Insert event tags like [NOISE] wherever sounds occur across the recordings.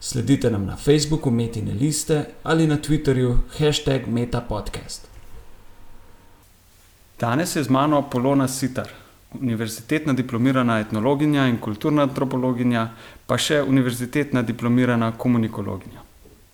Sledite nam na Facebooku Metine liste ali na Twitterju hashtag MetaPodcast. Danes je z mano Polona Sitar, univerzitetna diplomirana etnologinja in kulturna antropologinja, pa še univerzitetna diplomirana komunikologinja.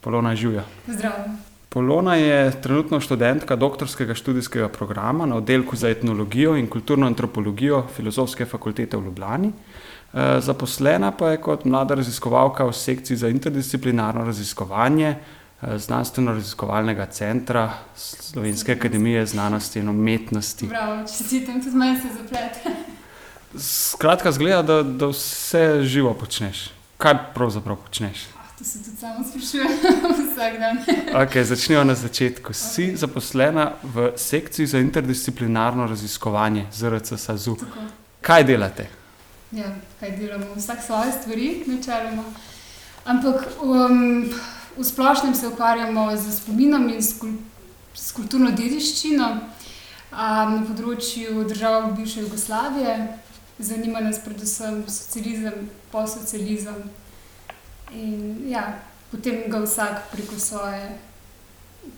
Polona Žuja. Zdravo. Polona je trenutno študentka doktorskega študijskega programa na oddelku za etnologijo in kulturno antropologijo Filozofske fakultete v Ljubljani. Eh, zaposlena pa je kot mlada raziskovalka v sekciji za interdisciplinarno raziskovanje eh, Znanstveno-raziskovalnega centra Slovenske akademije znanosti in umetnosti. Prav, čestitam, tudi meni se zaplete. Skratka, zgleda, da, da vse živo počneš. Kaj pravzaprav počneš? To se tudi samo sprašujem [LAUGHS] vsak dan. Okay, začnimo na začetku. Si okay. zaposlena v sekciji za interdisciplinarno raziskovanje ZRC SAZU. Tako. Kaj delate? Ja, kaj delamo, vsak svoje stvari, načeloma. Ampak um, v splošnem se ukvarjamo z spominom in s, kul s kulturno dediščino um, na področju držav bivše Jugoslavije. Zanima nas predvsem socializem, posocializem. In ja, potem ga vsak preko svoje,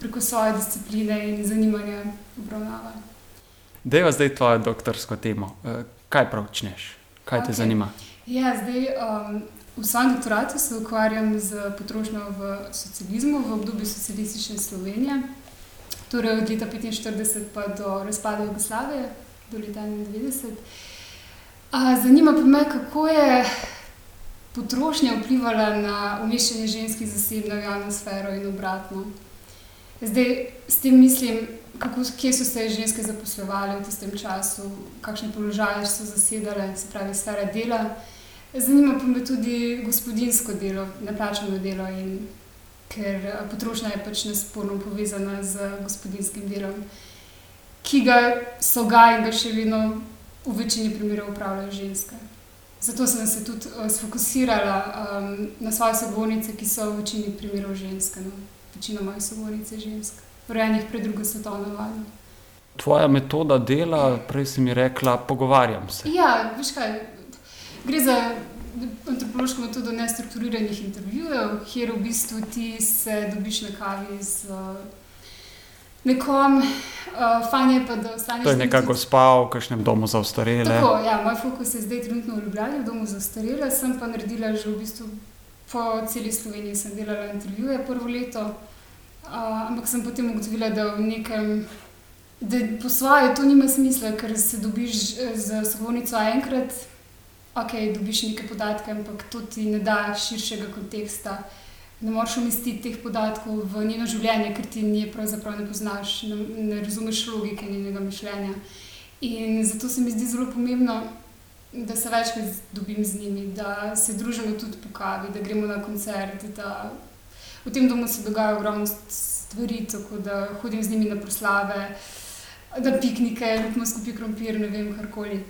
preko svoje discipline in zanimanja obravnava. Dejva zdaj tvojo doktorsko temo. Eh, kaj prav čneš? Kaj te okay. zanima? Ja, zdaj, um, v svojem doktoratu se ukvarjam z potrošnjo v socializmu, v obdobju socialistične Slovenije, torej od leta 1945 pa do razpada Jugoslavije, do leta 1991. Zanima pa me, kako je potrošnja vplivala na umeščanje ženskih zasebno v javno sfero in obratno. Zdaj, s tem mislim, kako, kje so se ženske zaposlovale v tistem času, kakšne položaje so zasedale, se pravi, sfera dela. Zanima pa me tudi gospodinsko delo, neplačano delo, in, ker potrošnja je pač nesporno povezana z gospodinskim delom, ki ga so ga in ga še vedno v večini primerov upravljajo ženske. Zato sem se tudi uh, sfokusirala um, na svoje sogovornice, ki so v večini primerov ženske. No. Večina mojih sogovornic je ženska rojenih pred drugo svetovno vojno. Tvoja metoda dela, prej si mi rekla, pogovarjam se. Ja, veš kaj, gre za antropološko metodo nestrukturiranih intervjujev, kjer v bistvu ti se dobiš na kavi z uh, nekom, uh, fajn je pa, da ostaneš. To je neka gospa v kakšnem domu za ostarele. Tako, ja, moj fokus je zdaj trenutno v Ljubljani, v domu za ostarele, sem pa naredila že v bistvu po celi Sloveniji, sem delala intervjuje prvo leto ampak sem potem ugotovila, da v nekem, da po svoje to nima smisla, ker se dobiš eh, z sogovornico enkrat, ok, dobiš neke podatke, ampak to ti ne da širšega konteksta. Ne moreš umestiti teh podatkov v njeno življenje, ker ti nje pravzaprav ne poznaš, ne, ne razumeš logike njenega mišljenja. In zato se mi zdi zelo pomembno, da se večkrat dobim z njimi, da se družimo tudi po kavi, da gremo na koncert, v tem domu se dogaja ogromno stvari, tako da hodim z njimi na proslave, na piknike, lupimo skupaj krompir, ne vem, karkoli.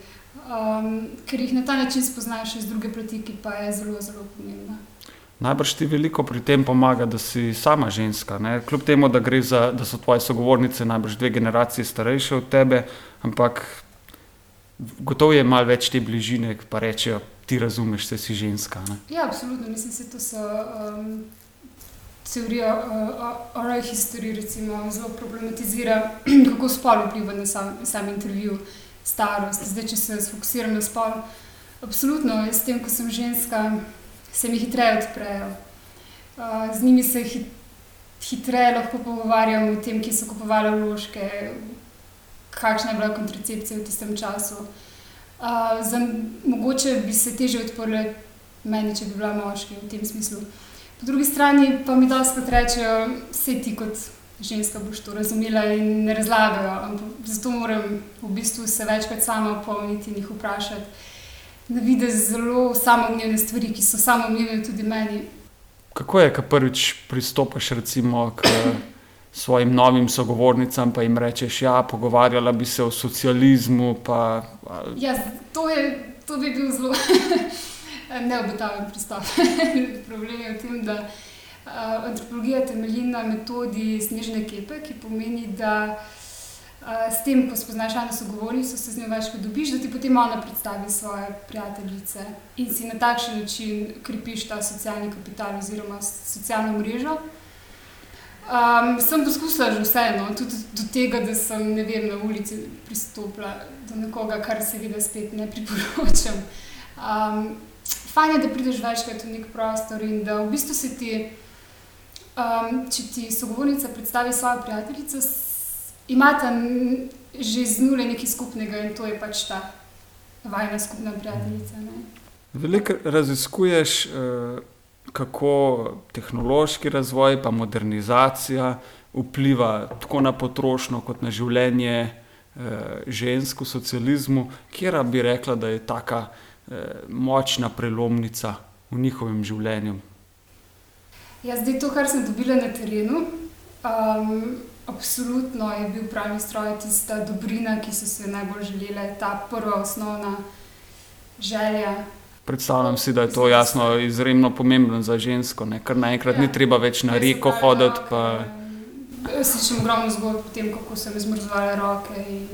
Um, ker jih na ta način spoznaš iz druge plati, ki pa je zelo, zelo pomembna. Najbrž ti veliko pri tem pomaga, da si sama ženska. Ne? Kljub temu, da, za, da so tvoje sogovornice najbrž dve generacije starejše od tebe, ampak gotovo je malo več te bližine, pa rečejo, ti razumeš, da si ženska. Ne? Ja, absolutno. Mislim, da to so. Um, teorija uh, oral history recimo, zelo problematizira, [CLEARS THROAT] kako spol vpliva na sam, sam intervju, starost. Zdaj, če se fokusiram na spol, absolutno, jaz s tem, ko sem ženska, se mi hitreje odprejo. Uh, z njimi se hit, hitreje lahko pogovarjam o tem, kje so kupovali vložke, kakšna je bila kontracepcija v tistem času. Uh, za, mogoče bi se teže odprli meni, če bi bila moški v tem smislu. Po drugi strani pa mi dosta rečejo, vse ti kot ženska boš to razumela in ne razlagajo. Zato moram v bistvu se večkrat sama opomniti in jih vprašati. Na vidi zelo samoumevne stvari, ki so samoumevne tudi meni. Kako je, ko prvič pristopiš recimo k svojim novim sogovornicam, pa jim rečeš, da ja, pogovarjala bi se o socializmu. Pa, ja, to, je, to bi bil zelo [LAUGHS] neobetaven pristop. [LAUGHS] Problem je v tem, da uh, antropologija temelji na metodi snežne kepe, ki pomeni, da uh, s tem, ko spoznaš eno sogovornico, se z njo večkrat dobiš, da ti potem ona predstavi svoje prijateljice in si na takšen način krepiš ta socialni kapital oziroma socialno mrežo. Um, sem poskusila že vseeno, tudi do tega, da sem vem, na ulici pristopila do nekoga, kar se vidi, spet ne priporočam. Um, fajn je, da prideš večkrat v nek prostor in da v bistvu se ti, um, če ti sogovornica predstavi svojo prijateljico, imata že z nule nekaj skupnega in to je pač ta vajna skupna prijateljica. Veliko raziskuješ. Uh kako tehnološki razvoj in modernizacija vpliva tako na potrošnjo, kot na življenje eh, žensk v socializmu, kjer bi rekla, da je tako eh, močna prelomnica v njihovem življenju. Ja, zdaj to, kar sem dobila na terenu. Um, absolutno je bil pravi stroj tista dobrina, ki so se najbolj želeli, ta prva osnovna želja Predstavljam si, da je to jasno izjemno pomembno za žensko, ne? ker naenkrat ja. ni treba več na reko hoditi. Pa... Slišim ogromno zgodb o tem, kako so mi zmrzovale roke in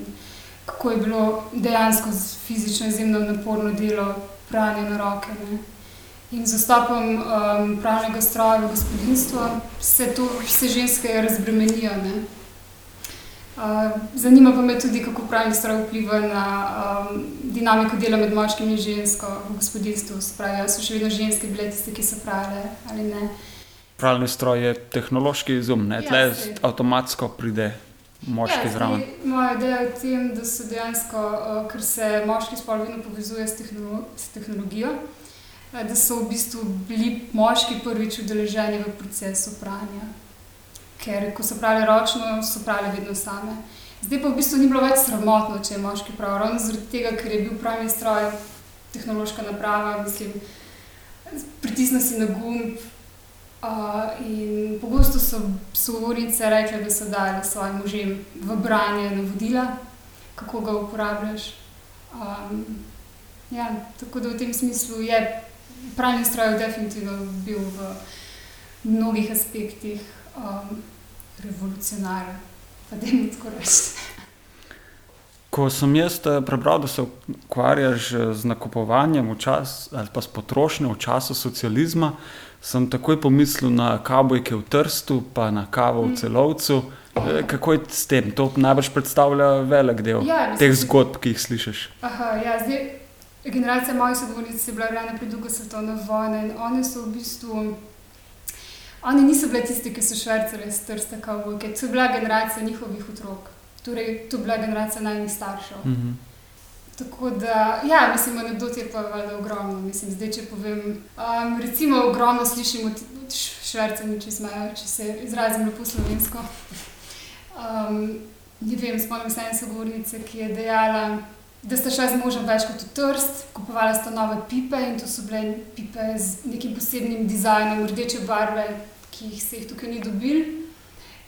kako je bilo dejansko fizično izjemno naporno delo, pranje na roke. Ne? In z dostopom um, pravnega stroja v gospodinstvo se, to, se ženske razbremenijo. Ne? zanima pa me tudi, kako pravni stroj vpliva na um, dinamiko dela med moškim in žensko v gospodinstvu. Spravi, so še vedno ženske bile tiste, ki so prave ali ne. Pravni stroj je tehnološki izum, ne ja, tle avtomatsko pride. Moški ja, zraven. Moja ideja je v tem, da se dejansko, uh, ker se moški spol vedno povezuje s, tehnolo s tehnologijo, uh, da so v bistvu bili moški prvič udeleženi v procesu pranja ker ko so pravili ročno, so pravili vedno same. Zdaj pa v bistvu ni bilo več sramotno, če je moški prav, ravno zaradi tega, ker je bil pravni stroj, tehnološka naprava, mislim, pritisnil si na gumb. Uh, in pogosto so sogovornice rekle, da so dali svojim možem v branje navodila, kako ga uporabljaš. Um, ja, tako da v tem smislu je pravni stroj definitivno bil v mnogih aspektih um, revolucionaren, pa da jim tako reči. Ko sem jaz eh, prebral, da se ukvarjaš eh, z nakupovanjem čas, ali pa s potrošnjo v času socializma, sem takoj pomislil na kabojke v Trstu, pa na kavo v mm. celovcu. Mm. Kako je s tem? To najbrž predstavlja velik del ja, teh zgodb, ki jih slišiš. Aha, ja, zdaj, generacija mojih sogovornic je bila rejena pred drugo svetovno vojno in one so v bistvu. Oni niso bili tisti, ki so švrcali iz trsta kavbojke, to je bila generacija njihovih otrok, torej to je bila generacija najnižjih staršev. Mm -hmm. Tako da, ja, mislim, anekdot je pa valjda ogromno. Mislim, zdaj, če povem, um, recimo, ogromno slišimo od švrcani, če, če se izrazim lepo slovensko. Um, ne vem, spomnim se ene sogovornice, ki je dejala, da sta šla z možem več kot v trst, kupovala sta nove pipe in to so bile pipe z nekim posebnim dizajnom, rdeče barve, ki jih se jih tukaj ni dobil.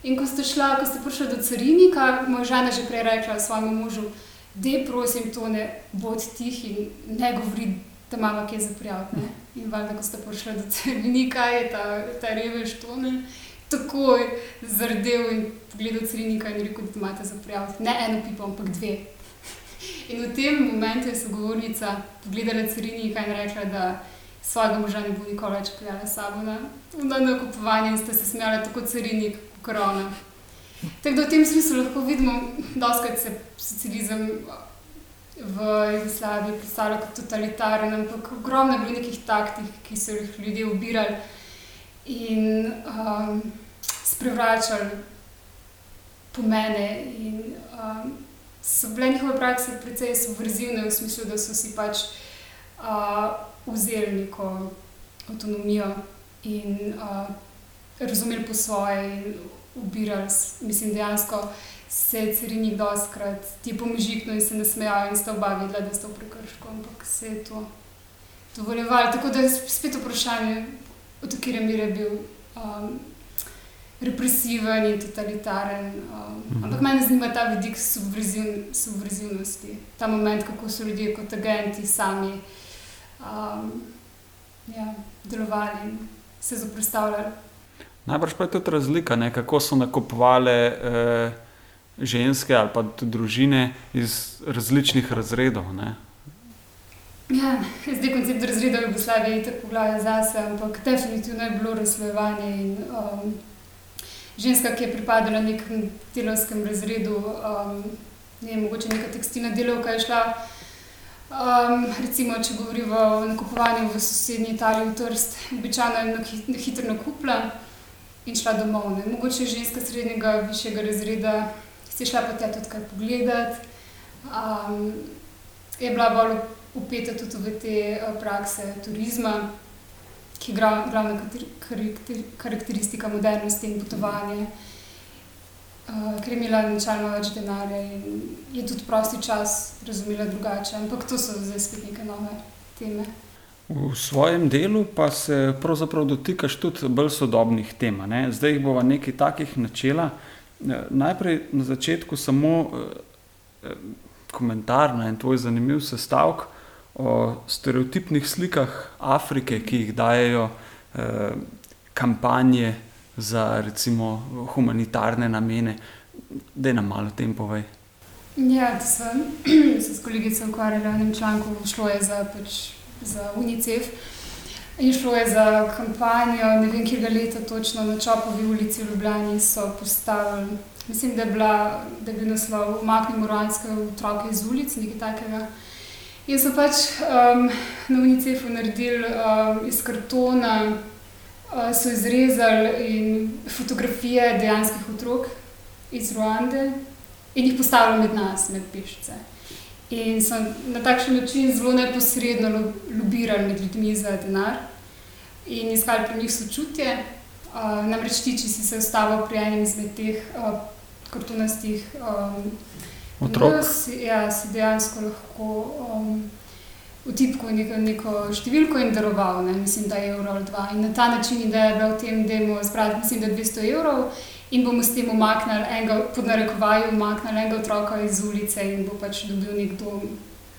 In ko ste šla, ko ste prišli do carinika, moja žena že prej rekla svojemu možu, da je prosim, to ne bod tih in ne govori, da ima kaj za prijaviti. In valjda, ko ste prišli do carinika, je ta, ta revež tone. Takoj zardel in pogledal carinika in rekel, da imate za prijaviti. Ne eno pipo, ampak dve. In v tem momentu je sogovornica pogledala carinika in rekla, da svojega moža ne bo nikoli več peljala s sabo na, na nakupovanje in sta se smejala tako carinik, korona. Tako da v tem smislu lahko vidimo, da se socializem v Jugoslaviji predstavlja kot totalitaren, ampak ogromno je bilo nekih taktik, ki so jih ljudje ubirali in um, sprevračali pomene. In, um, so bile njihove prakse precej subverzivne, v smislu, da so si pač uh, vzeli neko avtonomijo in uh, razumeli po svoje in ubirali. Mislim, dejansko se je carinik doskrat ti pomižiknil in se ne smejal in sta oba videla, da sta v prekršku, ampak se je to dovoljevalo. Tako da je spet vprašanje, od katere mere je bil. Um, represiven in totalitaren. Um, mhm. Ampak mene zanima ta vidik subverzivn, subverzivnosti, ta moment, kako so ljudje kot agenti sami um, ja, delovali in se zoprstavljali. Najbrž pa je tudi razlika, ne, kako so nakupovali eh, ženske ali pa tudi družine iz različnih razredov. Ne. Ja, zdaj koncept razreda v Jugoslaviji je tako poglavje zase, ampak definitivno je bilo razslojevanje. In, um, ženska, ki je pripadala nekem delovskem razredu, um, ne, mogoče neka tekstilna delovka je šla. Um, recimo, če govorimo o nakupovanju v sosednji Italiji, v Trst, običajno je na hitro nakupila in šla domov. Ne. Mogoče ženska srednjega, višjega razreda, si šla pa tja tudi kaj pogledati. Um, je bila bolj upeta tudi v te uh, prakse turizma ki je glavna karakteristika modernosti in potovanja. Uh, ker je imela načeloma več denarja in je tudi prosti čas razumela drugače, ampak to so zdaj spet neke nove teme. V svojem delu pa se pravzaprav dotikaš tudi bolj sodobnih tem. Ne? Zdaj jih bomo nekaj takih načela. Eh, najprej na začetku samo eh, komentar na en tvoj zanimiv sestavek o stereotipnih slikah Afrike, ki jih dajo eh, kampanje za recimo humanitarne namene. Da nam malo tem povej. Ja, sem se [CLEARS THROAT] s kolegico ukvarjala na enem članku, šlo je za, pač, za UNICEF. In šlo je za kampanjo, ne vem, kje leta točno na Čopovi ulici v Ljubljani so postavili. Mislim, da je, bila, da je bil naslov Umaknimo ruanske otroke iz ulic, nekaj takega. Jaz sem pač um, na UNICEF-u naredil um, iz kartona, uh, so izrezali fotografije dejanskih otrok iz Ruande in jih postavili med nas, med pišice. In so na takšen način zelo neposredno lobirali med ljudmi za denar in iskali pri njih sočutje. Uh, namreč ti, če si se ustavil pri enem izmed teh uh, kartonastih. Um, otrok. Da si, ja, si dejansko lahko um, vtipkal neko, neko številko in daroval, ne, mislim, da je evro ali dva. In na ta način je bil v tem, da bomo zbrali, mislim, da 200 evrov in bomo s tem umaknili enega, pod narekovajem, umaknili enega otroka iz ulice in bo pač dobil nek dom.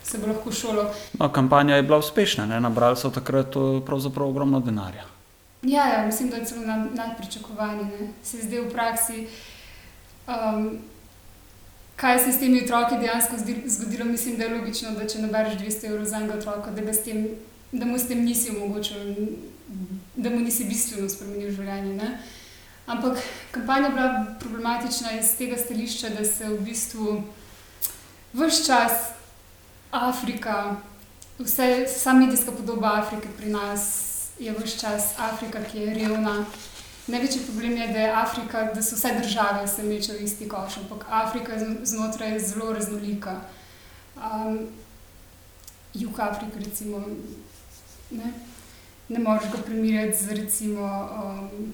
Se bo lahko šolo. No, kampanja je bila uspešna, ne? nabrali so takrat ogromno denarja. Ja, ja, mislim, da je celo nad, nadpričakovanje. Se zdaj v praksi um, kaj se s temi otroki dejansko zgodilo, mislim, da je logično, da če nabereš 200 evrov za enega otroka, da, tem, da mu s tem nisi omogočil, da mu nisi bistveno spremenil življenje. Ne? Ampak kampanja je bila problematična iz tega stališča, da se v bistvu vse čas Afrika, vse, vsa medijska podoba Afrike pri nas je vse čas Afrika, ki je revna. Največji problem je, da, je Afrika, da so vse države se mečejo v isti koš, ampak Afrika znotraj je zelo raznolika. Um, Jug Afrika, recimo, ne, ne moreš ga primerjati z recimo um,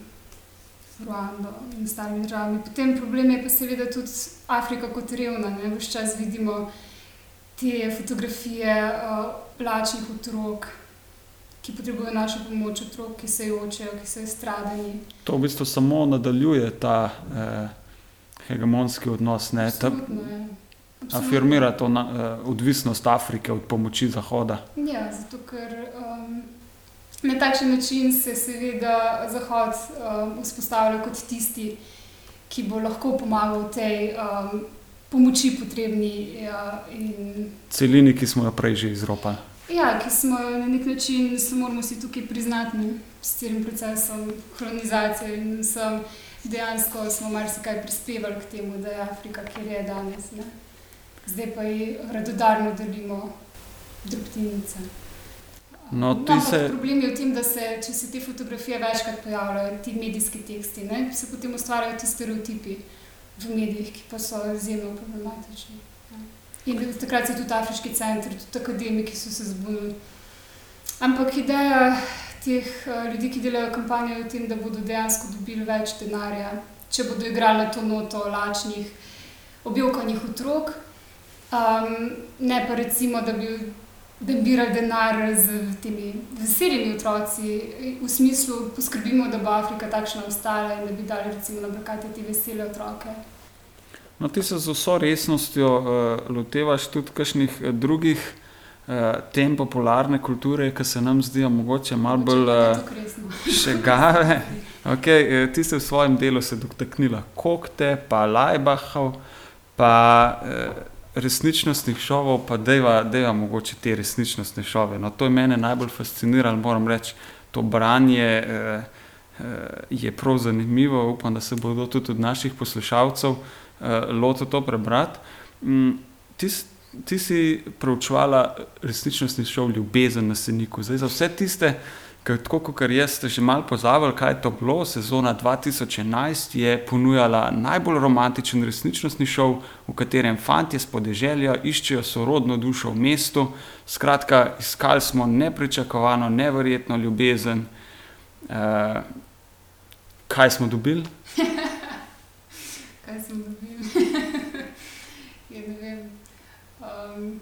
Ruando in ostalimi državami. Potem problem je pa seveda tudi Afrika kot revna. Vse čas vidimo te fotografije uh, plačnih otrok ki potrebujejo našo pomoč, otrok, ki se jočejo, ki so izstradani. To v bistvu samo nadaljuje ta eh, hegemonski odnos, ne ta, afirmira to na, eh, odvisnost Afrike od pomoči Zahoda. Ja, zato ker um, na takšen način se seveda Zahod um, vzpostavlja kot tisti, ki bo lahko pomagal tej. Um, Pomoči potrebni. Ja, in... Celini, ki smo jo prej že izropali. Ja, ki smo na nek način, se moramo si tukaj priznati s celim procesom kolonizacije in sem dejansko smo marsikaj prispevali k temu, da je Afrika, kjer je danes. Ne? Zdaj pa ji radodarno delimo drobtinice. No, no, se... Problem je v tem, da se, če se te fotografije večkrat pojavljajo, ti medijski teksti, ne, se potem ustvarjajo ti stereotipi v medijih, ki pa so izjemno problematični. In takrat so tudi afriški centri, tudi akademiki so se zbudili. Ampak ideja teh uh, ljudi, ki delajo kampanjo, je v tem, da bodo dejansko dobili več denarja, če bodo igrali to noto lačnih, objokаnih otrok. Um, ne pa recimo, da bi bira denar z temi veselimi otroci, v smislu, poskrbimo, da bo Afrika takšna ostala in da bi dali recimo na plakate te vesele otroke. No, ti se z vso resnostjo uh, lotevaš tudi kakšnih uh, drugih uh, tem popularne kulture, ki se nam zdijo mogoče malo bolj uh, še gave. Okay, ti si v svojem delu se dotaknila kokte, pa lajbahov, pa uh, resničnostnih šovov, pa deva, deva mogoče te resničnostne šove. No, to je mene najbolj fasciniralo, moram reči, to branje uh, uh, je prav zanimivo. Upam, da se bodo tudi od naših poslušalcev uh, lotil to prebrati. Um, ti si preučevala resničnostni šov Ljubezen na Seniku. Zdaj, za vse tiste, ki tako kot jaz ste že malo pozavali, kaj je to bilo, sezona 2011 je ponujala najbolj romantičen resničnostni šov, v katerem fanti z podeželja iščejo sorodno dušo v mestu. Skratka, iskali smo nepričakovano, neverjetno ljubezen. Uh, kaj smo dobili? [LAUGHS] kaj smo dobili? [LAUGHS] ja, ne vem. Um,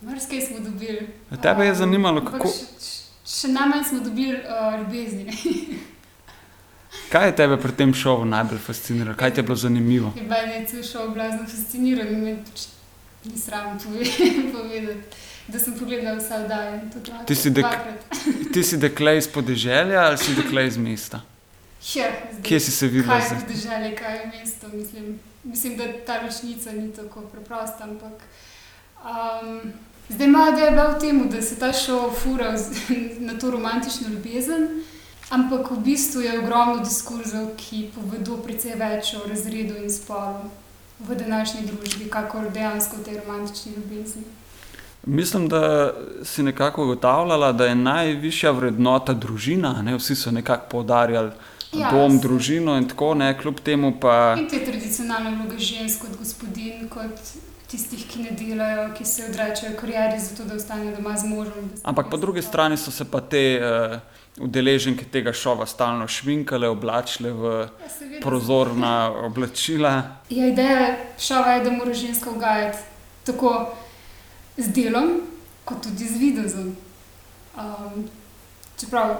Marsikaj smo dobili. Tebe je zanimalo, kako. Še, še najmanj smo dobili uh, ljubezni. [LAUGHS] kaj je tebe pri tem šovu najbolj fasciniralo, kaj ti je bilo zanimivo? Je bilo je cel šov blazno fasciniral in me pač ni sram [LAUGHS] povedati. Da sem pogledal vse oddaje. Ti si, dek, ti si dekle iz podeželja ali si dekle iz mesta? Ja, Kje si se videl? Kaj je podeželje, kaj je mesto? Mislim, mislim da ta ločnica ni tako preprosta, ampak Um, zdaj ima ideja v tem, da se ta šov fura [LAUGHS] na to romantično ljubezen, ampak v bistvu je ogromno diskurzov, ki povedo precej več o razredu in spolu v današnji družbi, kakor dejansko v tej romantični ljubezni. Mislim, da si nekako ugotavljala, da je najvišja vrednota družina. Ne? Vsi so nekako poudarjali ja, dom, družino in tako naprej, kljub temu pa. In te tradicionalne vloge žensk kot gospodin, kot tistih, ki ne delajo, ki se odrečajo karieri, zato da ostanejo doma z možem. Ampak po drugi strani so se pa te uh, udeleženke tega šova stalno šminkale, oblačile v ja, prozorna oblačila. Ja, ideja šova je, da mora ženska ugajati tako z delom, kot tudi z videzom. Um, čeprav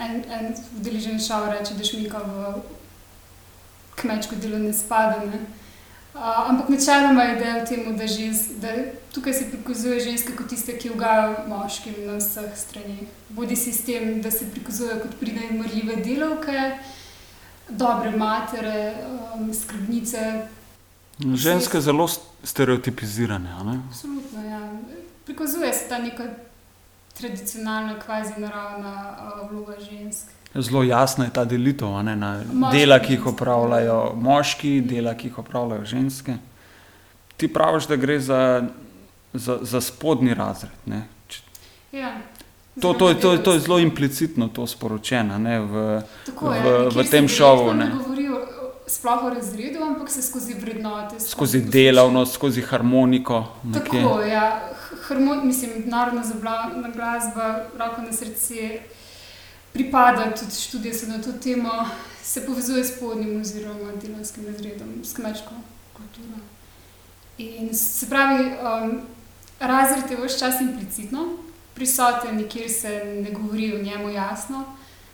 en, en udeležen šova reče, da šminka v kmečko delo ne spada. Ne? ampak načeloma je ideja v tem, da, da tukaj se prikazuje ženske kot tiste, ki ugajajo moškim na vseh stranih. Bodi si s tem, da se prikazujejo kot pridne in mrljive delavke, dobre matere, um, skrbnice. Ženske zelo stereotipizirane. Absolutno, ja. Prikazuje se ta neka tradicionalna, kvazi naravna uh, vloga žensk. Zelo jasna je ta delitev ne, na moški dela, ki jih opravljajo moški, dela, ki jih opravljajo ženske. Ti praviš, da gre za, za, za spodnji razred. Ja. To, to, to, to je zelo implicitno to sporočeno ne, v, v, v tem šovu. Ne govorijo sploh o razredu, ampak se skozi vrednote. Skozi, skozi delavnost, skozi harmoniko. Tako, ja. Harmon, mislim, narodna glasba, roko na srce pripada tudi študije se na to temo, se povezuje s podnjim oziroma delovskim razredom, s kmečko kulturo. In se pravi, um, razred je vse čas implicitno prisoten, nikjer se ne govori o njemu jasno,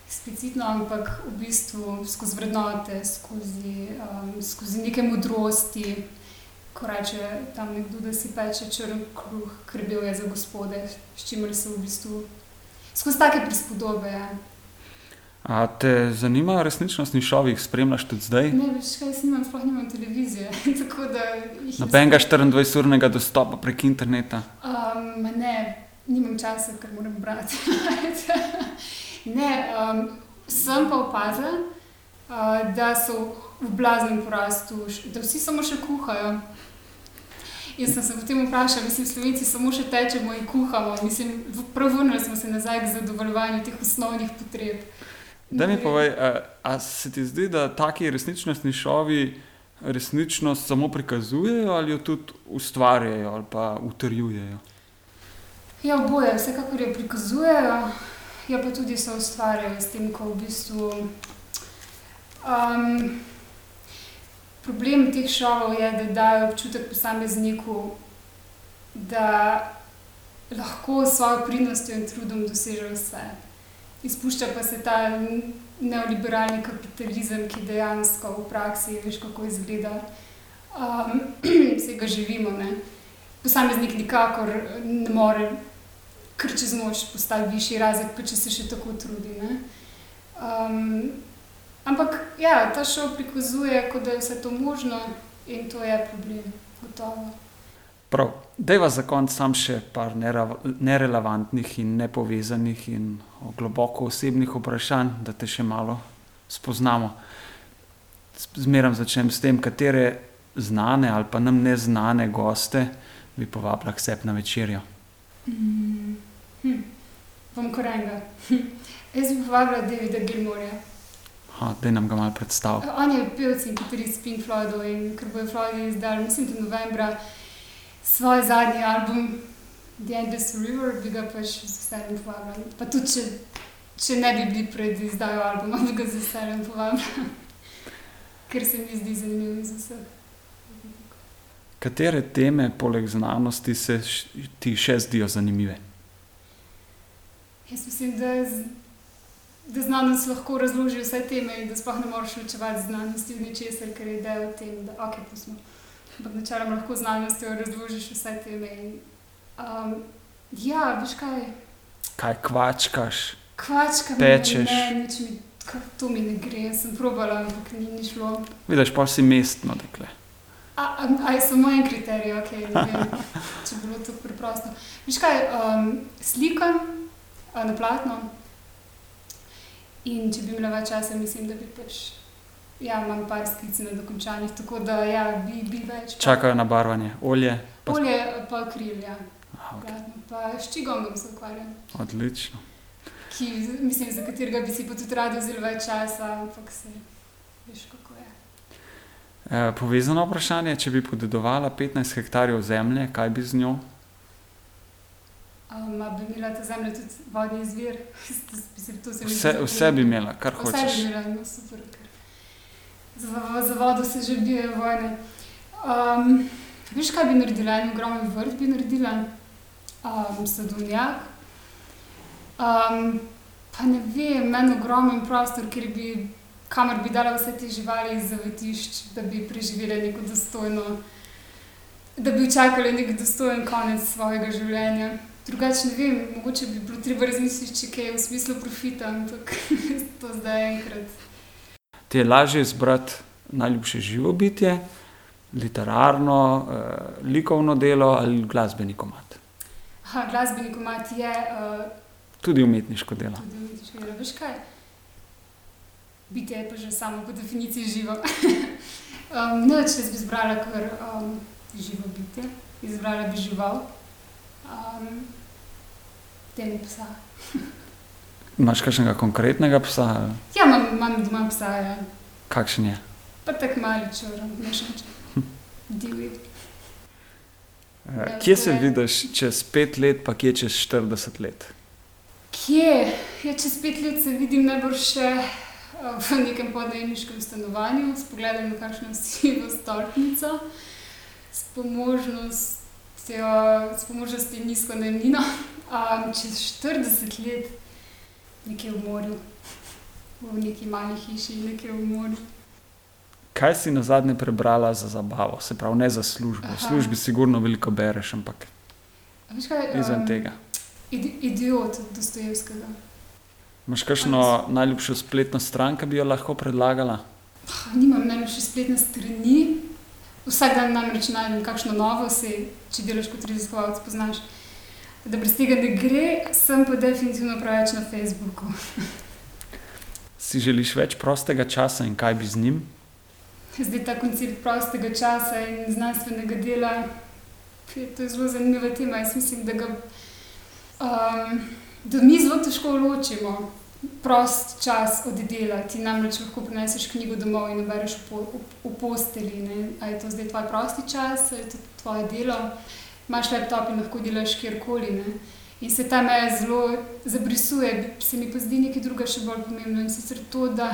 eksplicitno, ampak v bistvu skozi vrednote, skozi, um, skozi neke modrosti. Ko reče tam nekdo, da si peče črn kruh, krbil je za gospode, s čimer se v bistvu skozi take prispodobe. Ja. A te zanimajo resničnostni šovi, jih spremljaš tudi zdaj? Ne, veš, kaj snimam, sploh nimam televizije. [LAUGHS] Nobenega 24-urnega dostopa prek interneta? Um, ne, nimam časa, ker moram brati. [LAUGHS] ne, um, sem pa opazila, uh, da so v blaznem porastu, da vsi samo še kuhajo. Jaz sem se potem vprašal, mislim, slovenci samo še tečemo in kuhamo. Mislim, prav vrnili smo se nazaj k zadovoljevanju teh osnovnih potreb. Da mi povej, a, a se ti zdi, da taki resničnostni šovi resničnost samo prikazujejo ali jo tudi ustvarjajo ali pa utrjujejo? Ja, oboje, vsekakor jo prikazujejo, ja pa tudi se ustvarjajo s tem, ko v bistvu. Um, problem teh šovov je, da dajo občutek posamezniku, da lahko s svojo pridnostjo in trudom doseže vse. Izpušča pa se ta neoliberalni kapitalizem, ki dejansko v praksi veš, kako izgleda. Um, [CLEARS THROAT] vse ga živimo. Ne? Posameznik nikakor ne more, ker čez noč postavi višji razred, pa če se še tako trudi. Um, ampak ja, ta šov prikazuje, da je vse to možno in to je problem, gotovo. Prav, da je za konec sam še par nerelevantnih in nepovezanih in globoko osebnih vprašanj, da te še malo spoznamo. Zmeraj začnem s tem, katere znane ali pa nam neznane goste bi povabila k sebi na večerjo. Mm, hm. Bom korenga. Jaz bi povabila Davida Gilmorja. Da nam ga malo predstavlja. On je pevec in kitarist Pink Floydov in ker bo je Floyd izdal, mislim, da novembra svoj zadnji album, The Endless River, bi ga pač z veseljem povabila. Pa tudi, če, če ne bi bili pred izdajo albuma, bi ga z veseljem povabila, [LAUGHS] ker se mi zdi zanimiv iz vseh. Katere teme, poleg znanosti, se ti še zdijo zanimive? Jaz mislim, da, da znanost lahko razloži vse teme in da sploh ne moreš ločevati znanosti od ničesar, ker je del tem, da ok, pustimo. Ampak načeloma lahko znanostjo razložiš vse te meje. Um, ja, veš kaj. Kaj kvačkaš? Kvačka pečeš. Ne, nič mi, to mi ne gre, sem probala, ampak ni, ni šlo. Vidiš, pa si mestno, dekle. A, a, a [LAUGHS] je samo en kriterij, okay, vem, če bi bilo to preprosto. Veš kaj, um, slikam na platno in če bi imela več časa, mislim, da bi pač Ja, imam par skic na dokončanih, tako da ja, bi, bi več. Čakajo na barvanje, olje. Pa... Olje, pa kril, ja. Okay. Pa s čigongom se ukvarjam. Odlično. Ki, mislim, za katerega bi si pa tudi rada vzela več časa, ampak se veš, kako je. E, povezano vprašanje, če bi podedovala 15 hektarjev zemlje, kaj bi z njo? Um, bi imela ta zemlja tudi vodni izvir? vse, vse bi imela, kar vse hočeš. Vse bi imela, no super za, za vodo se že bijajo vojne. Um, veš, kaj bi naredila? En ogromen vrt bi naredila, um, sadovnjak. Um, pa ne vem, en ogromen prostor, bi, kamor bi dala vse te živali iz zavetišč, da bi preživele neko dostojno, da bi čakali nek dostojen konec svojega življenja. Drugače ne vem, mogoče bi bilo treba razmisliti, če kaj v smislu profita, ampak [LAUGHS] to zdaj enkrat ti je lažje izbrati najljubše živo bitje, literarno, eh, likovno delo ali glasbeni komat. Ha, glasbeni komat je. Uh, tudi umetniško delo. Tudi umetniško delo. Veš kaj? Bitje je pa že samo po definiciji živo. [LAUGHS] um, no, če bi izbrala kar um, živo bitje, izbrala bi žival, um, temu psa. [LAUGHS] Imáš kakšnega konkretnega psa? Ja, imam, imam doma psa. Ja. Kakšen je? Pa tako mali črn, mešač. Divji. Ja, kje se vidiš čez pet let, pa kje čez 40 let? Kje? Ja, čez pet let se vidim najbolj še v nekem podnajniškem stanovanju, s pogledom na kakšno sivo stolpnico, s pomožnostjo, s pomožnostjo nizko najemnino. Um, čez 40 let nekje v morju, v neki mali hiši, nekje v morju. Kaj si na zadnje prebrala za zabavo, se pravi, ne za službo? V službi sigurno veliko bereš, ampak kaj, izven um, tega. Idiot Dostojevskega. Imáš kakšno najljubšo spletno stran, ki bi jo lahko predlagala? Nimam najljubše spletne strani. Vsak dan namreč najdem kakšno novo, se, če delaš kot raziskovalec, poznaš da brez tega ne gre, sem pa definitivno preveč na Facebooku. si želiš več prostega časa in kaj bi z njim? Zdaj ta koncept prostega časa in znanstvenega dela, to je zelo zanimiva tema. Jaz mislim, da, ga, um, da mi zelo težko ločimo prost čas od dela. Ti namreč lahko prineseš knjigo domov in bereš v, po, v, posteli. Ali je to zdaj tvoj prosti čas ali je to tvoje delo imaš laptop in lahko delaš kjerkoli. Ne? In se ta meja zelo zabrisuje, se mi pa zdi nekaj drugega še bolj pomembno. In sicer to, da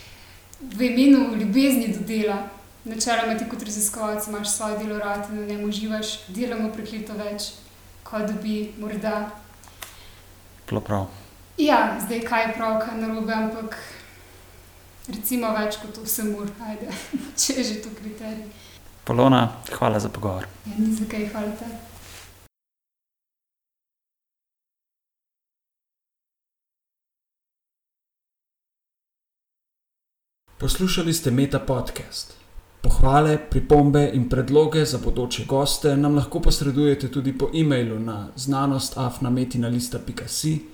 [LAUGHS] v imenu ljubezni do dela, načeloma ti kot raziskovalec imaš svoje delo rad in v njem uživaš, delamo prekleto več, kot bi morda. Prav. Ja, zdaj kaj je prav, kaj narobe, ampak recimo več kot 8 ur, ajde, [LAUGHS] če je že to kriterij. Polona, hvala za pogovor. Ja, ni za kaj, hvala te. Poslušali ste Meta podcast. Pohvale, pripombe in predloge za bodoče goste nam lahko posredujete tudi po e-mailu na znanostafnametina.si,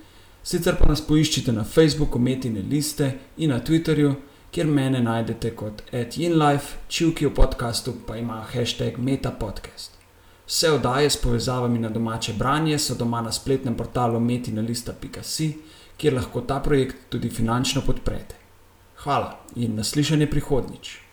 sicer pa nas poiščite na Facebooku Metine liste in na Twitterju, kjer mene najdete kot @inlife, čivki v podkastu pa ima hashtag metapodcast. Vse oddaje s povezavami na domače branje so doma na spletnem portalu metina.si, kjer lahko ta projekt tudi finančno podprete. Hvala in naslišanje prihodnjič.